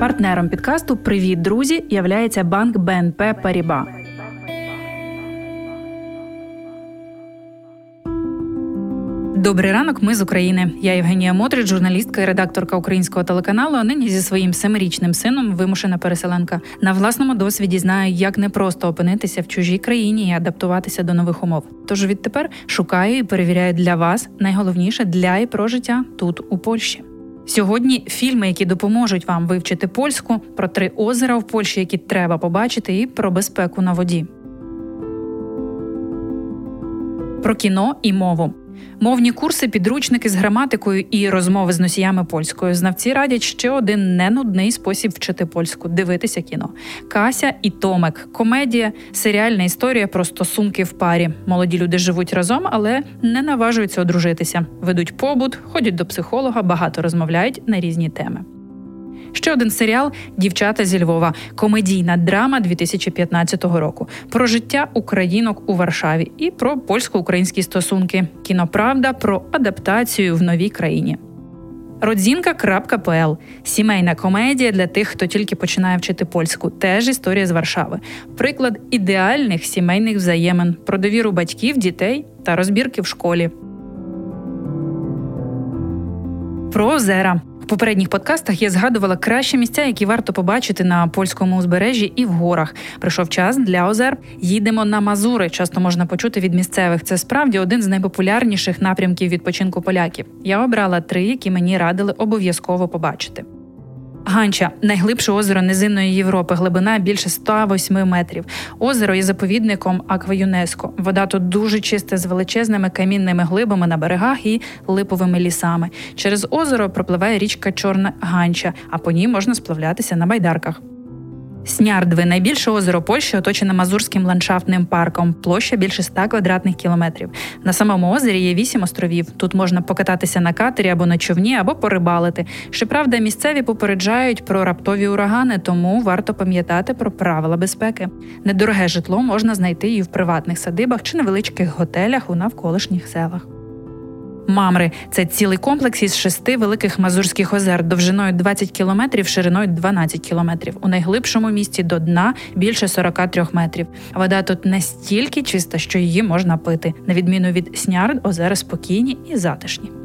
Партнером підкасту Привіт, друзі! являється банк БНП Паріба. Добрий ранок, ми з України. Я Євгенія Мотрич, журналістка і редакторка українського телеканалу. а Нині зі своїм семирічним сином вимушена переселенка. На власному досвіді знаю, як непросто опинитися в чужій країні і адаптуватися до нових умов. Тож відтепер шукаю і перевіряю для вас найголовніше для і про життя тут у Польщі. Сьогодні фільми, які допоможуть вам вивчити польську, про три озера в Польщі, які треба побачити, і про безпеку на воді. Про кіно і мову Мовні курси, підручники з граматикою і розмови з носіями польською. Знавці радять ще один ненудний спосіб вчити польську дивитися кіно. Кася і Томек, комедія, серіальна історія про стосунки в парі. Молоді люди живуть разом, але не наважуються одружитися. Ведуть побут, ходять до психолога, багато розмовляють на різні теми. Ще один серіал Дівчата зі Львова, комедійна драма 2015 року про життя українок у Варшаві і про польсько-українські стосунки. Кіноправда про адаптацію в новій країні. Родзінка.пл сімейна комедія для тих, хто тільки починає вчити польську. Теж історія з Варшави. Приклад ідеальних сімейних взаємин про довіру батьків, дітей та розбірки в школі. Про озера попередніх подкастах я згадувала кращі місця, які варто побачити на польському узбережжі і в горах. Прийшов час для озер. Їдемо на Мазури. Часто можна почути від місцевих. Це справді один з найпопулярніших напрямків відпочинку поляків. Я обрала три, які мені радили обов'язково побачити. Ганча найглибше озеро низинної Європи, глибина більше 108 метрів. Озеро є заповідником Аква ЮНЕСКО. Вода тут дуже чиста з величезними камінними глибами на берегах і липовими лісами. Через озеро пропливає річка Чорна Ганча, а по ній можна сплавлятися на байдарках. Снярдви найбільше озеро Польщі оточене Мазурським ландшафтним парком, площа більше 100 квадратних кілометрів. На самому озері є вісім островів. Тут можна покататися на катері або на човні, або порибалити. Щоправда, місцеві попереджають про раптові урагани, тому варто пам'ятати про правила безпеки. Недороге житло можна знайти і в приватних садибах чи невеличких готелях у навколишніх селах. Мамри це цілий комплекс із шести великих мазурських озер довжиною 20 кілометрів, шириною 12 кілометрів. У найглибшому місці до дна більше 43 метрів. Вода тут настільки чиста, що її можна пити. На відміну від снярд, озера спокійні і затишні.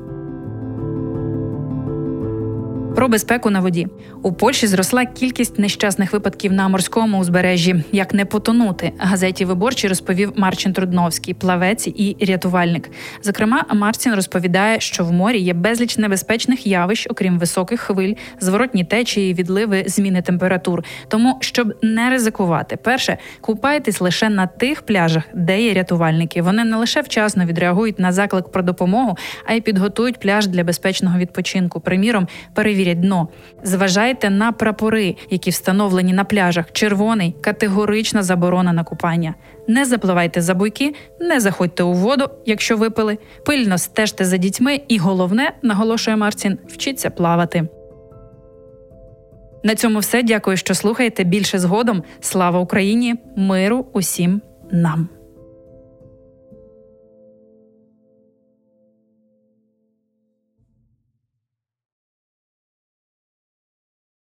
Про безпеку на воді у Польщі зросла кількість нещасних випадків на морському узбережжі. Як не потонути, газеті виборчі розповів Марчин Трудновський, плавець і рятувальник. Зокрема, Марцін розповідає, що в морі є безліч небезпечних явищ, окрім високих хвиль, зворотні течії, відливи, зміни температур. Тому, щоб не ризикувати, перше купайтесь лише на тих пляжах, де є рятувальники. Вони не лише вчасно відреагують на заклик про допомогу, а й підготують пляж для безпечного відпочинку. Приміром, перевірять перевірять дно. Зважайте на прапори, які встановлені на пляжах. Червоний категорична заборона на купання. Не запливайте за буйки, не заходьте у воду, якщо випили. Пильно стежте за дітьми, і головне, наголошує Марцін, вчіться плавати. На цьому все. Дякую, що слухаєте. Більше згодом. Слава Україні, миру усім нам.